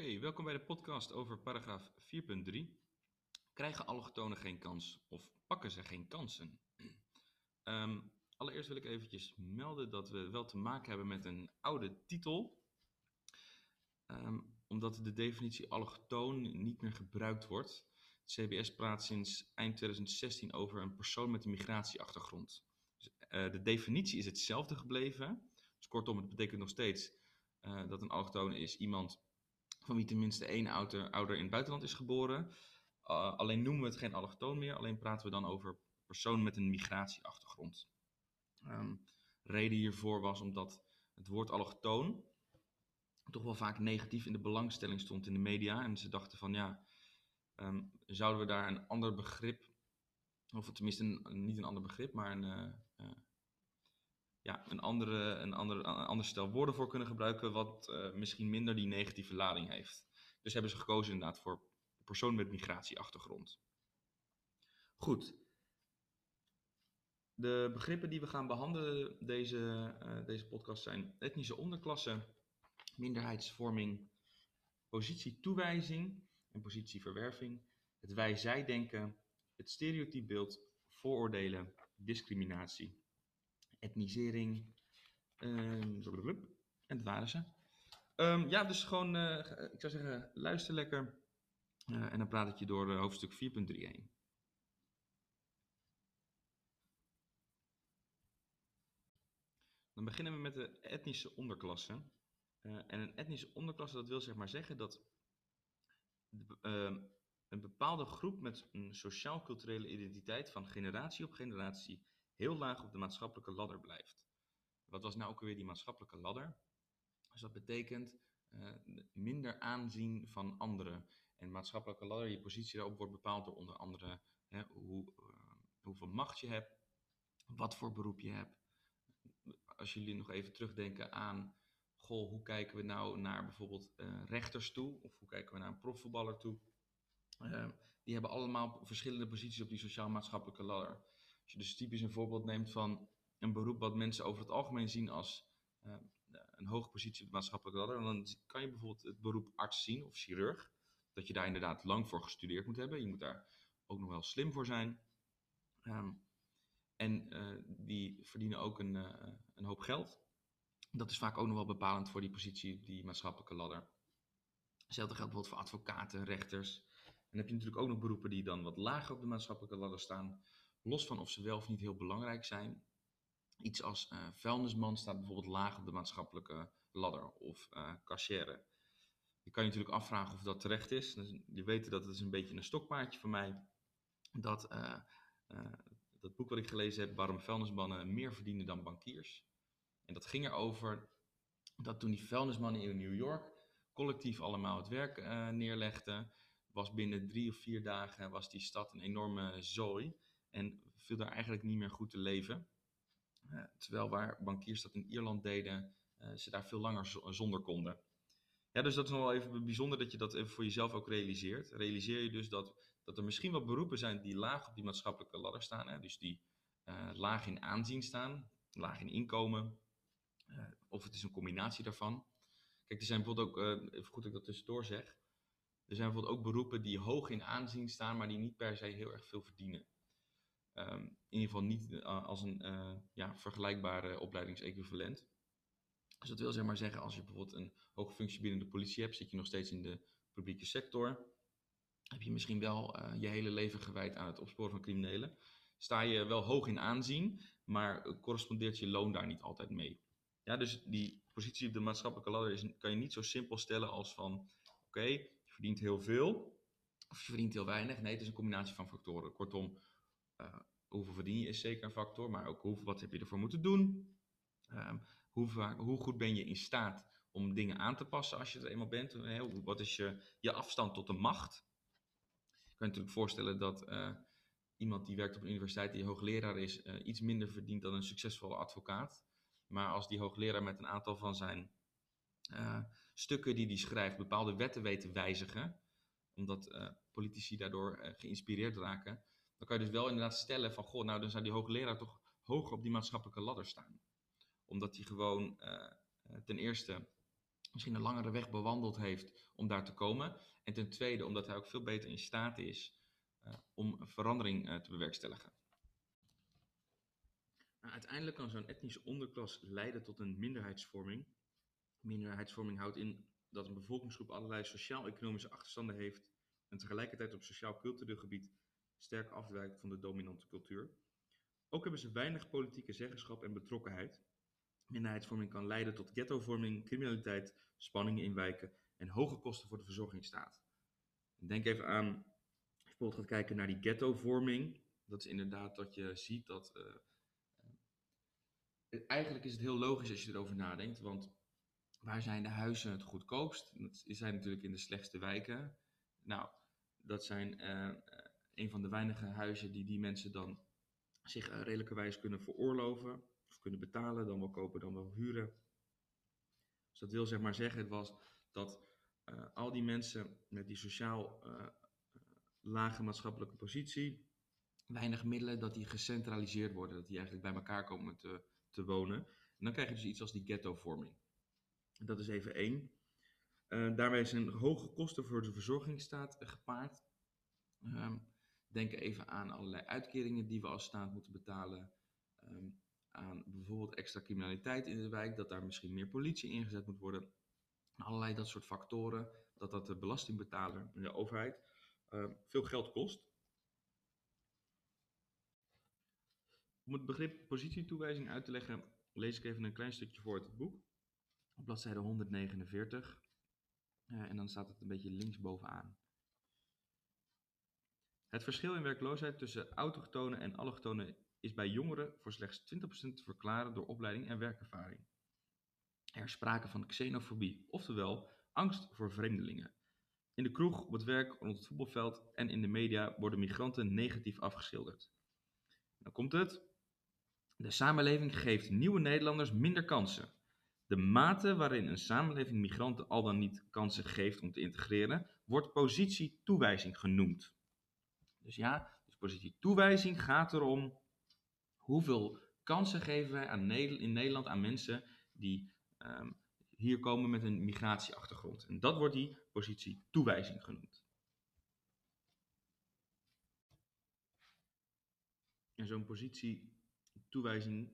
Oké, welkom bij de podcast over paragraaf 4.3. Krijgen allochtonen geen kans of pakken ze geen kansen? Ehm, allereerst wil ik eventjes melden dat we wel te maken hebben met een oude titel. Ehm, omdat de definitie allochtoon niet meer gebruikt wordt. CBS praat sinds eind 2016 over een persoon met een migratieachtergrond. Dus, eh, de definitie is hetzelfde gebleven. Dus kortom, het betekent nog steeds uh, dat een allochtoon is iemand van wie tenminste één ouder, ouder in het buitenland is geboren. Uh, alleen noemen we het geen allochtoon meer, alleen praten we dan over persoon met een migratieachtergrond. Um, reden hiervoor was omdat het woord allochtoon toch wel vaak negatief in de belangstelling stond in de media. En ze dachten van ja, um, zouden we daar een ander begrip, of tenminste niet een ander begrip, maar een, uh, ja, een, andere, een, andere, ander stel woorden voor kunnen gebruiken, wat uh, misschien minder die negatieve lading heeft. Dus hebben ze gekozen inderdaad voor persoon met migratieachtergrond. Goed. De begrippen die we gaan behandelen deze, uh, deze podcast zijn etnische onderklasse, minderheidsvorming, positietoewijzing en positieverwerving, het wij-zij-denken, het stereotypebeeld, vooroordelen, discriminatie etnisering. Um, en dat waren ze. Um, ja, dus gewoon, uh, ik zou zeggen, luister lekker. Uh, en dan praat ik je door uh, hoofdstuk 4.3 heen. Dan beginnen we met de etnische onderklasse. en een etnische onderklasse, dat wil zeg maar zeggen dat de, ehm, een bepaalde groep met een sociaal-culturele identiteit van generatie op generatie heel laag op de maatschappelijke ladder blijft. Wat was nou ook weer die maatschappelijke ladder? Dus dat betekent uh, minder aanzien van anderen. En maatschappelijke ladder, je positie daarop wordt bepaald door onder andere hè, hoe, uh, hoeveel macht je hebt, wat voor beroep je hebt. Als jullie nog even terugdenken aan, goh, hoe kijken we nou naar bijvoorbeeld uh, rechters toe? Of hoe kijken we naar een profvoetballer toe? die hebben allemaal verschillende posities op die sociaal-maatschappelijke ladder. Als je dus typisch een voorbeeld neemt van een beroep wat mensen over het algemeen zien als uh, een hoge positie op de maatschappelijke ladder, dan kan je bijvoorbeeld het beroep arts zien of chirurg. Dat je daar inderdaad lang voor gestudeerd moet hebben. Je moet daar ook nog wel slim voor zijn. Um, en uh, die verdienen ook een, uh, een hoop geld. Dat is vaak ook nog wel bepalend voor die positie die maatschappelijke ladder. Hetzelfde geldt bijvoorbeeld voor advocaten, rechters. En dan heb je natuurlijk ook nog beroepen die dan wat lager op de maatschappelijke ladder staan los van of ze wel of niet heel belangrijk zijn. Iets als uh, vuilnisman staat bijvoorbeeld laag op de maatschappelijke ladder of uh, cashier. Je kan je natuurlijk afvragen of dat terecht is. Dus je weet dat het is een beetje een stokpaardje van mij. Dat, uh, dat boek wat ik gelezen heb, waarom vuilnismannen meer verdienen dan bankiers. En dat ging erover dat toen die vuilnismannen in New York collectief allemaal het werk neerlegden, was binnen drie of vier dagen was die stad een enorme zooi. En viel daar eigenlijk niet meer goed te leven. Uh, terwijl waar bankiers dat in Ierland deden, uh, ze daar veel langer zonder konden. Ja, dus dat is nog wel even bijzonder dat je dat voor jezelf ook realiseert. Realiseer je dus dat, dat er misschien wel beroepen zijn die laag op die maatschappelijke ladder staan. Hè? Dus die uh, laag in aanzien staan, laag in inkomen. of het is een combinatie daarvan. Kijk, er zijn bijvoorbeeld ook, even goed dat ik dat tussendoor zeg. Er zijn bijvoorbeeld ook beroepen die hoog in aanzien staan, maar die niet per se heel erg veel verdienen. Um, in ieder geval niet uh, als een uh, ja, vergelijkbare opleidingsequivalent. Dus dat wil zeg maar zeggen, als je bijvoorbeeld een hoge functie binnen de politie hebt, zit je nog steeds in de publieke sector. Heb je misschien wel uh, je hele leven gewijd aan het opsporen van criminelen. Sta je wel hoog in aanzien, maar correspondeert je loon daar niet altijd mee. Ja, dus die positie op de maatschappelijke ladder is, kan je niet zo simpel stellen als van, oké, je verdient heel veel of je verdient heel weinig. Nee, het is een combinatie van factoren. Kortom, hoeveel verdien je is zeker een factor, maar ook hoeveel, wat heb je ervoor moeten doen. Um, hoe, hoe, goed ben je in staat om dingen aan te passen als je er eenmaal bent? Wat is je, je afstand tot de macht? Je kan je natuurlijk voorstellen dat uh, iemand die werkt op een universiteit, die hoogleraar is, uh, iets minder verdient dan een succesvolle advocaat. Maar als die hoogleraar met een aantal van zijn stukken die hij schrijft bepaalde wetten weet te wijzigen, omdat politici daardoor geïnspireerd raken, dan kan je dus wel inderdaad stellen van, goh, nou dan zou die hoogleraar toch hoger op die maatschappelijke ladder staan. Omdat hij gewoon uh, ten eerste misschien een langere weg bewandeld heeft om daar te komen. En ten tweede omdat hij ook veel beter in staat is uh, om verandering te bewerkstelligen. Nou, uiteindelijk kan zo'n etnische onderklas leiden tot een minderheidsvorming. Minderheidsvorming houdt in dat een bevolkingsgroep allerlei sociaal-economische achterstanden heeft en tegelijkertijd op sociaal-cultureel gebied sterk afwijkt van de dominante cultuur. Ook hebben ze weinig politieke zeggenschap en betrokkenheid. Minderheidsvorming kan leiden tot ghettovorming, criminaliteit, spanningen in wijken en hoge kosten voor de verzorgingsstaat. Denk even aan, als je bijvoorbeeld gaat kijken naar die ghettovorming, dat is inderdaad dat je ziet dat. Uh, eigenlijk is het heel logisch als je erover nadenkt, want waar zijn de huizen het goedkoopst? Dat zijn natuurlijk in de slechtste wijken. Nou, dat zijn uh, een van de weinige huizen die die mensen dan zich uh, redelijkerwijs kunnen veroorloven of kunnen betalen, dan wel kopen, dan wel huren. Dus dat wil zeg maar zeggen was dat uh, al die mensen met die sociaal uh, lage maatschappelijke positie, weinig middelen, dat die gecentraliseerd worden, dat die eigenlijk bij elkaar komen te, te wonen. En dan krijg je dus iets als die ghettovorming. Dat is even één. Uh, daarbij zijn hoge kosten voor de verzorgingsstaat gepaard. Um, denk even aan allerlei uitkeringen die we als staat moeten betalen. Um, aan bijvoorbeeld extra criminaliteit in de wijk, dat daar misschien meer politie ingezet moet worden. Allerlei dat soort factoren, dat dat de belastingbetaler de overheid uh, veel geld kost. Om het begrip positietoewijzing uit te leggen, lees ik even een klein stukje voor uit het boek. Op bladzijde 149. Uh, en dan staat het een beetje linksbovenaan. Het verschil in werkloosheid tussen autochtonen en allochtonen is bij jongeren voor slechts 20% te verklaren door opleiding en werkervaring. Er is sprake van xenofobie, oftewel angst voor vreemdelingen. In de kroeg, op het werk, rond het voetbalveld en in de media worden migranten negatief afgeschilderd. Dan komt het. De samenleving geeft nieuwe Nederlanders minder kansen. De mate waarin een samenleving migranten al dan niet kansen geeft om te integreren, wordt positietoewijzing genoemd. Dus ja, dus positietoewijzing gaat erom hoeveel kansen geven wij aan in Nederland aan mensen die um, hier komen met een migratieachtergrond. En dat wordt die positie toewijzing genoemd. En zo'n positie toewijzing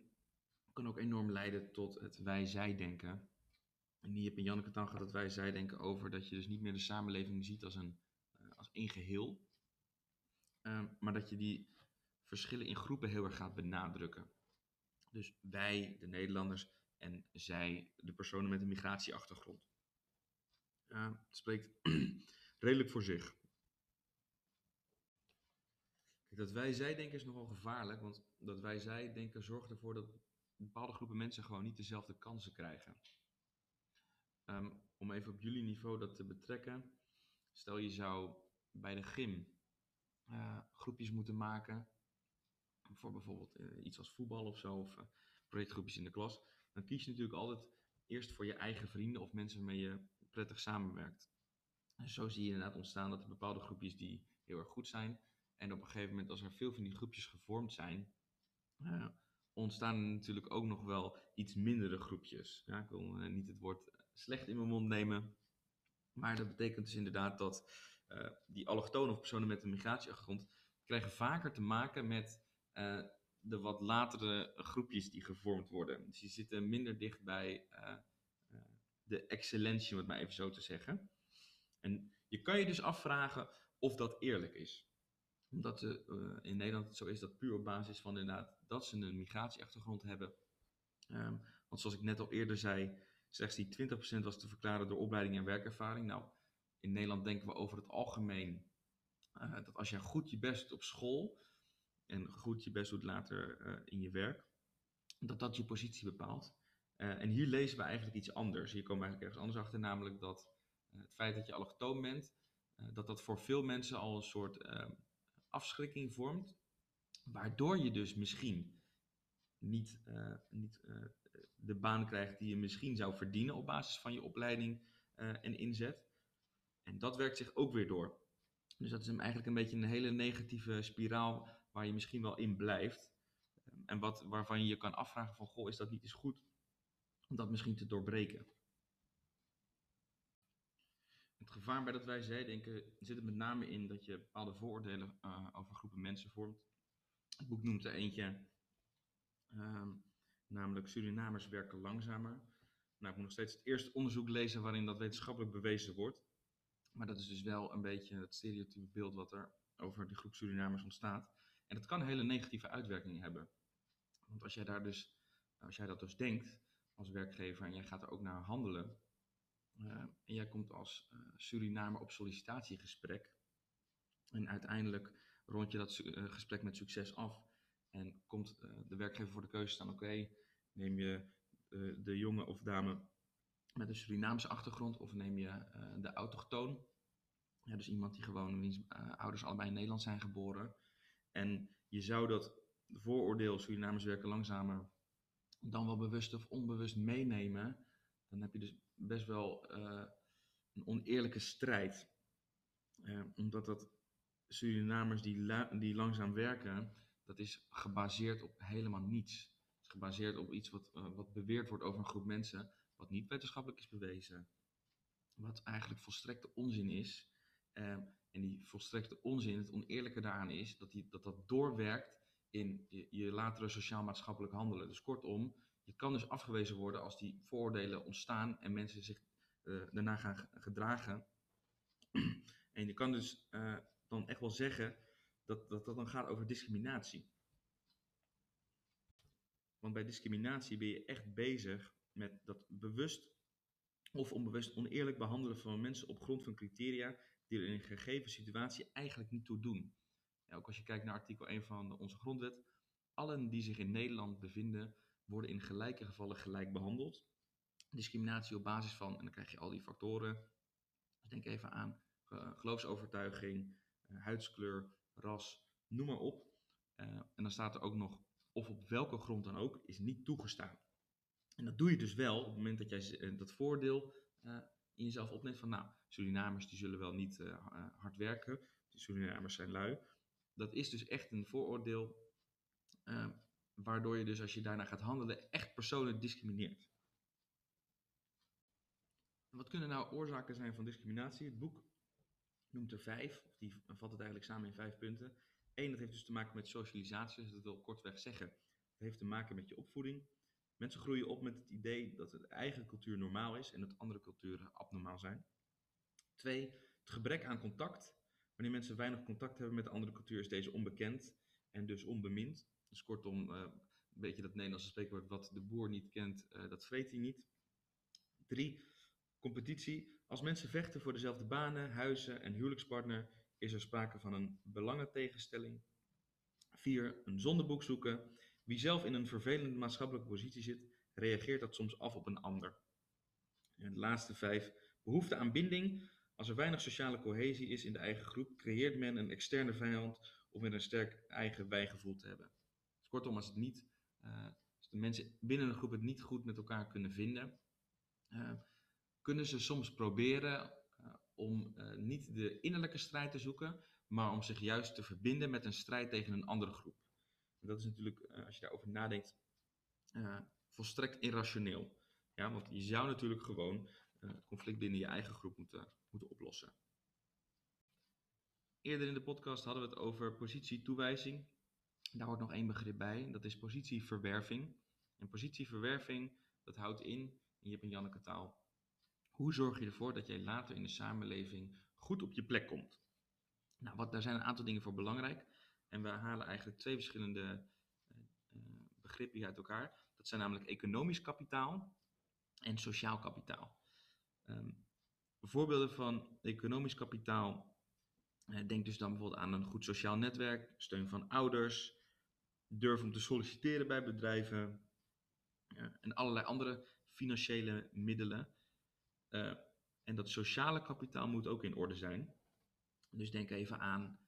kan ook enorm leiden tot het wij-zij-denken. En hier heb in Janneke Tanga dat wij-zij-denken over dat je dus niet meer de samenleving ziet als een, uh, als één geheel. Uh, maar dat je die verschillen in groepen heel erg gaat benadrukken. Dus wij, de Nederlanders, en zij, de personen met een migratieachtergrond. Uh, het spreekt redelijk voor zich. Dat wij-zij-denken is nogal gevaarlijk, want dat wij-zij-denken zorgt ervoor dat bepaalde groepen mensen gewoon niet dezelfde kansen krijgen. Um, om even op jullie niveau dat te betrekken. Stel je zou bij de gym uh, groepjes moeten maken voor bijvoorbeeld uh, iets als voetbal of zo, of uh, projectgroepjes in de klas, dan kies je natuurlijk altijd eerst voor je eigen vrienden of mensen waarmee je prettig samenwerkt. En zo zie je inderdaad ontstaan dat er bepaalde groepjes die heel erg goed zijn. En op een gegeven moment, als er veel van die groepjes gevormd zijn, ontstaan er natuurlijk ook nog wel iets mindere groepjes. Ja, ik wil niet het woord slecht in mijn mond nemen, maar dat betekent dus inderdaad dat uh, die allochtonen of personen met een migratieachtergrond krijgen vaker te maken met uh, de wat latere groepjes die gevormd worden. Dus die zitten minder dicht bij uh, de excellentie, om het maar even zo te zeggen. En je kan je dus afvragen of dat eerlijk is. Omdat in Nederland het zo is dat puur op basis van inderdaad dat ze een migratieachtergrond hebben. Um, want zoals ik net al eerder zei, slechts die 20% was te verklaren door opleiding en werkervaring. Nou, in Nederland denken we over het algemeen uh, dat als je goed je best doet op school en goed je best doet later uh, in je werk, dat dat je positie bepaalt. Uh, en hier lezen we eigenlijk iets anders. Hier komen we eigenlijk ergens anders achter, namelijk dat het feit dat je allochtoon bent, dat dat voor veel mensen al een soort ehm, afschrikking vormt, waardoor je dus misschien niet, niet de baan krijgt die je misschien zou verdienen op basis van je opleiding en inzet. En dat werkt zich ook weer door. Dus dat is eigenlijk een beetje een hele negatieve spiraal waar je misschien wel in blijft. Ehm, en wat, waarvan je je kan afvragen van, goh, is dat niet eens goed om dat misschien te doorbreken? gevaar bij dat wijze zit het met name in dat je bepaalde vooroordelen uh, over groepen mensen vormt. Het boek noemt er eentje, ehm, namelijk Surinamers werken langzamer. Nou, ik moet nog steeds het eerste onderzoek lezen waarin dat wetenschappelijk bewezen wordt. Maar dat is dus wel een beetje het stereotype beeld wat er over die groep Surinamers ontstaat. En dat kan hele negatieve uitwerkingen hebben. Want als jij, daar dus, als jij dat dus denkt als werkgever en jij gaat er ook naar handelen, uh, en jij komt als uh, Surinamer op sollicitatiegesprek, en uiteindelijk rond je dat uh, gesprek met succes af en komt de werkgever voor de keuze staan, oké, neem je de jongen of dame met een Surinaamse achtergrond of neem je de autochtoon, ja, dus iemand die gewoon, wiens ouders allebei in Nederland zijn geboren, en je zou dat vooroordeel Surinamers werken langzamer dan wel bewust of onbewust meenemen, dan heb je dus best wel uh, een oneerlijke strijd. Omdat dat Surinamers die, die langzaam werken, dat is gebaseerd op helemaal niets. Het is gebaseerd op iets wat, wat beweerd wordt over een groep mensen, wat niet wetenschappelijk is bewezen. Wat eigenlijk volstrekte onzin is. En die volstrekte onzin, het oneerlijke daaraan is dat die, dat, dat doorwerkt in je, je latere sociaal-maatschappelijk handelen. Dus kortom, je kan dus afgewezen worden als die vooroordelen ontstaan en mensen zich uh, daarna gaan gedragen. en je kan dus uh, dan echt wel zeggen dat, dat dat dan gaat over discriminatie. Want bij discriminatie ben je echt bezig met dat bewust of onbewust oneerlijk behandelen van mensen op grond van criteria die er in een gegeven situatie eigenlijk niet toe doen. Ook als je kijkt naar artikel 1 van onze grondwet, allen die zich in Nederland bevinden, worden in gelijke gevallen gelijk behandeld. Discriminatie op basis van, en dan krijg je al die factoren, dus denk even aan uh, geloofsovertuiging, uh, huidskleur, ras, noem maar op. Uh, en dan staat er ook nog, of op welke grond dan ook, is niet toegestaan. En dat doe je dus wel op het moment dat jij dat voordeel in jezelf opneemt van, nou, Surinamers die zullen wel niet uh, hard werken, Surinamers zijn lui. Dat is dus echt een vooroordeel, uh, waardoor je dus als je daarna gaat handelen echt personen discrimineert. Wat kunnen nou oorzaken zijn van discriminatie? Het boek noemt er vijf, of die vat het eigenlijk samen in vijf punten. Eén, dat heeft dus te maken met socialisatie, dus dat wil kortweg zeggen. Het heeft te maken met je opvoeding. Mensen groeien op met het idee dat de eigen cultuur normaal is en dat andere culturen abnormaal zijn. Twee, het gebrek aan contact. Wanneer mensen weinig contact hebben met de andere cultuur, is deze onbekend en dus onbemind. Dus kortom, uh, een beetje dat Nederlandse spreekwoord, wat de boer niet kent, uh, dat vreet hij niet. Drie, competitie. Als mensen vechten voor dezelfde banen, huizen en huwelijkspartner, is er sprake van een belangentegenstelling. Vier, een zondeboek zoeken. Wie zelf in een vervelende maatschappelijke positie zit, reageert dat soms af op een ander. En de laatste vijf, behoefte aan binding. Als er weinig sociale cohesie is in de eigen groep, creëert men een externe vijand om weer een sterk eigen wijgevoel te hebben. Dus kortom, als, het niet, uh, als de mensen binnen een groep het niet goed met elkaar kunnen vinden, uh, kunnen ze soms proberen uh, om niet de innerlijke strijd te zoeken, maar om zich juist te verbinden met een strijd tegen een andere groep. En dat is natuurlijk, als je daarover nadenkt, volstrekt irrationeel. Ja, want je zou natuurlijk gewoon het conflict binnen je eigen groep moeten moeten oplossen. Eerder in de podcast hadden we het over positietoewijzing. Daar hoort nog één begrip bij, dat is positieverwerving. En positieverwerving, dat houdt in, en je hebt een Janneke taal, hoe zorg je ervoor dat jij later in de samenleving goed op je plek komt? Nou, wat, daar zijn een aantal dingen voor belangrijk. En we halen eigenlijk twee verschillende uh, begrippen uit elkaar. Dat zijn namelijk economisch kapitaal en sociaal kapitaal. Um, Voorbeelden van economisch kapitaal. Eh, denk dus dan bijvoorbeeld aan een goed sociaal netwerk, steun van ouders, durf om te solliciteren bij bedrijven en allerlei andere financiële middelen. En dat sociale kapitaal moet ook in orde zijn. Dus denk even aan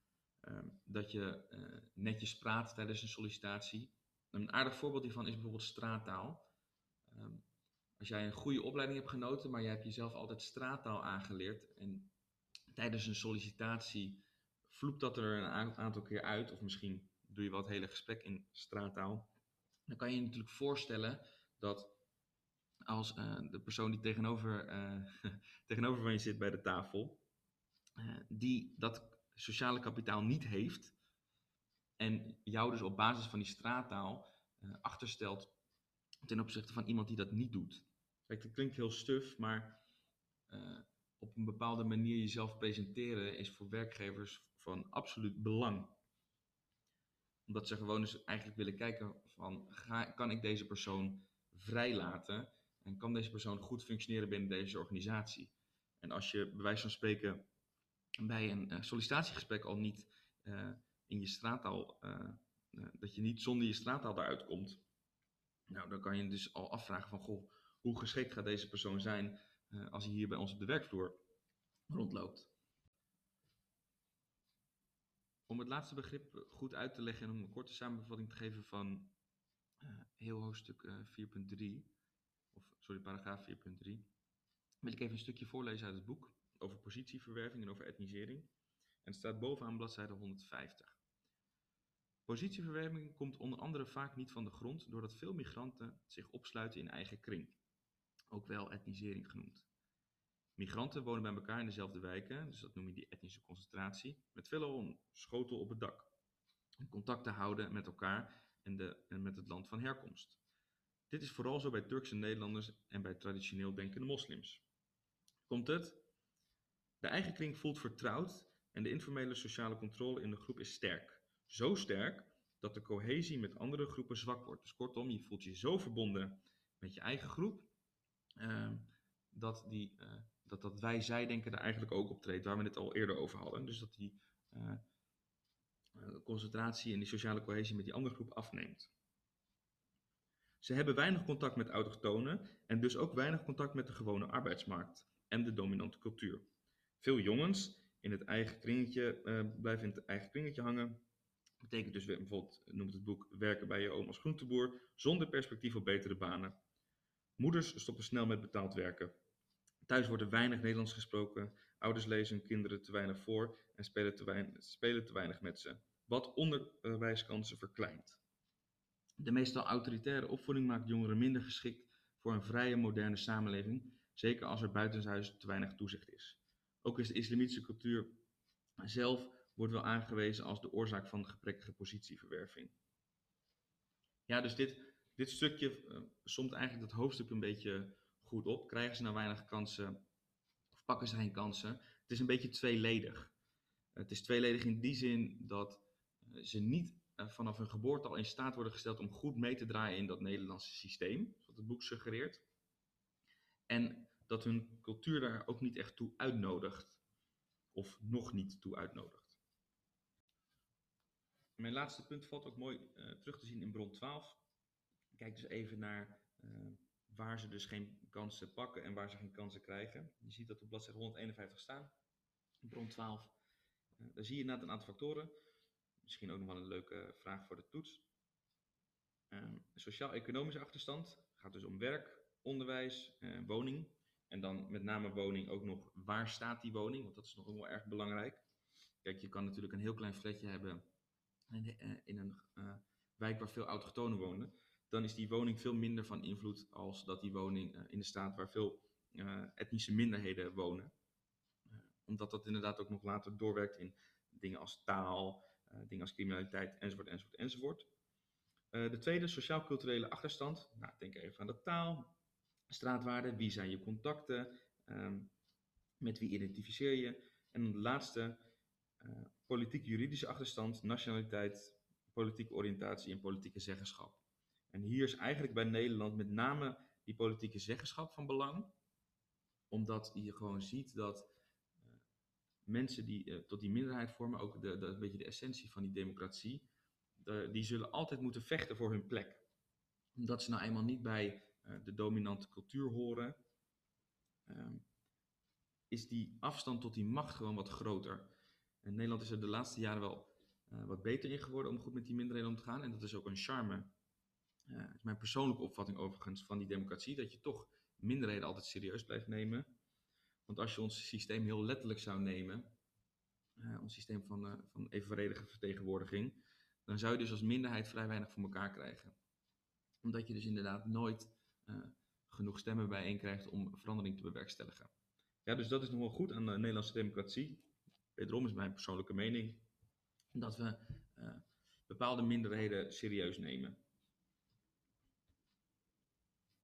uh, dat je uh, netjes praat tijdens een sollicitatie. Een aardig voorbeeld hiervan is bijvoorbeeld straattaal. Um, als jij een goede opleiding hebt genoten, maar je hebt jezelf altijd straattaal aangeleerd en tijdens een sollicitatie vloept dat er een aantal keer uit, of misschien doe je wel het hele gesprek in straattaal, dan kan je je natuurlijk voorstellen dat als de persoon die tegenover, tegenover van je zit bij de tafel, die dat sociale kapitaal niet heeft en jou dus op basis van die straattaal achterstelt ten opzichte van iemand die dat niet doet. Kijk, dat klinkt heel stuf, maar op een bepaalde manier jezelf presenteren is voor werkgevers van absoluut belang. Omdat ze gewoon eens eigenlijk willen kijken van, ga, kan ik deze persoon vrijlaten en kan deze persoon goed functioneren binnen deze organisatie? En als je bij wijze van spreken bij een uh, sollicitatiegesprek al niet uh, in je straattaal, uh, dat je niet zonder je straattaal daaruit komt, nou, dan kan je dus al afvragen van, goh, hoe geschikt gaat deze persoon zijn als hij hier bij ons op de werkvloer rondloopt? Om het laatste begrip goed uit te leggen en om een korte samenvatting te geven van heel hoofdstuk 4.3, of sorry, paragraaf 4.3, wil ik even een stukje voorlezen uit het boek over positieverwerving en over etnisering. En het staat bovenaan bladzijde 150. Positieverwerving komt onder andere vaak niet van de grond doordat veel migranten zich opsluiten in eigen kring, ook wel etnisering genoemd. Migranten wonen bij elkaar in dezelfde wijken, dus dat noem je die etnische concentratie, met veelal een schotel op het dak. Om contact te houden met elkaar en, de, en met het land van herkomst. Dit is vooral zo bij Turkse Nederlanders en bij traditioneel denkende moslims. Komt het? De eigen kring voelt vertrouwd en de informele sociale controle in de groep is sterk. Zo sterk dat de cohesie met andere groepen zwak wordt. Dus kortom, je voelt je zo verbonden met je eigen groep, uh, dat, die, uh, dat dat wij-zij-denken er eigenlijk ook optreedt, waar we het al eerder over hadden. Dus dat die uh, concentratie en die sociale cohesie met die andere groep afneemt. Ze hebben weinig contact met autochtonen en dus ook weinig contact met de gewone arbeidsmarkt en de dominante cultuur. Veel jongens in het eigen kringetje, uh, blijven in het eigen kringetje hangen. Betekent dus bijvoorbeeld, noemt het boek, werken bij je oom als groenteboer, zonder perspectief op betere banen. Moeders stoppen snel met betaald werken. Thuis wordt er weinig Nederlands gesproken. Ouders lezen hun kinderen te weinig voor en spelen te weinig, spelen te weinig met ze. Wat onderwijskansen verkleint. De meestal autoritaire opvoeding maakt jongeren minder geschikt voor een vrije, moderne samenleving, zeker als er buitenshuis te weinig toezicht is. Ook is de islamitische cultuur zelf wordt wel aangewezen als de oorzaak van de gebrekkige positieverwerving. Ja, dus dit, dit stukje uh, somt eigenlijk dat hoofdstuk een beetje goed op. Krijgen ze nou weinig kansen of pakken ze geen kansen? Het is een beetje tweeledig. Het is tweeledig in die zin dat uh, ze niet uh, vanaf hun geboorte al in staat worden gesteld om goed mee te draaien in dat Nederlandse systeem, zoals het boek suggereert. En dat hun cultuur daar ook niet echt toe uitnodigt. Of nog niet toe uitnodigt. Mijn laatste punt valt ook mooi uh, terug te zien in bron 12. Kijk dus even naar uh, waar ze dus geen kansen pakken en waar ze geen kansen krijgen. Je ziet dat op bladzijde 151 staan. Bron 12. Uh, daar zie je inderdaad een aantal factoren. Misschien ook nog wel een leuke vraag voor de toets. Ehm, sociaal-economische achterstand gaat dus om werk, onderwijs, woning. En dan met name woning ook nog, waar staat die woning? Want dat is nog wel erg belangrijk. Kijk, je kan natuurlijk een heel klein flatje hebben in, eh, een uh, wijk waar veel autochtonen wonen. Dan is die woning veel minder van invloed als dat die woning uh, in de staat waar veel etnische minderheden wonen. omdat dat inderdaad ook nog later doorwerkt in dingen als taal, dingen als criminaliteit, enzovoort, enzovoort, enzovoort. de tweede, sociaal-culturele achterstand. Nou, denk even aan de taal, straatwaarde, wie zijn je contacten, um, met wie identificeer je. En de laatste, uh, politiek-juridische achterstand, nationaliteit, politieke oriëntatie en politieke zeggenschap. En hier is eigenlijk bij Nederland met name die politieke zeggenschap van belang, omdat je gewoon ziet dat uh, mensen die uh, tot die minderheid vormen, ook de, een beetje de essentie van die democratie, de, die zullen altijd moeten vechten voor hun plek. Omdat ze nou eenmaal niet bij de dominante cultuur horen, um, is die afstand tot die macht gewoon wat groter. En Nederland is er de laatste jaren wel uh, wat beter in geworden om goed met die minderheden om te gaan. En dat is ook een charme. Uh, is mijn persoonlijke opvatting overigens van die democratie, dat je toch minderheden altijd serieus blijft nemen. Want als je ons systeem heel letterlijk zou nemen, uh, ons systeem van, van evenredige vertegenwoordiging, dan zou je dus als minderheid vrij weinig voor elkaar krijgen. Omdat je dus inderdaad nooit genoeg stemmen bijeen krijgt om verandering te bewerkstelligen. Ja, dus dat is nog wel goed aan de Nederlandse democratie. Wederom is mijn persoonlijke mening dat we bepaalde minderheden serieus nemen.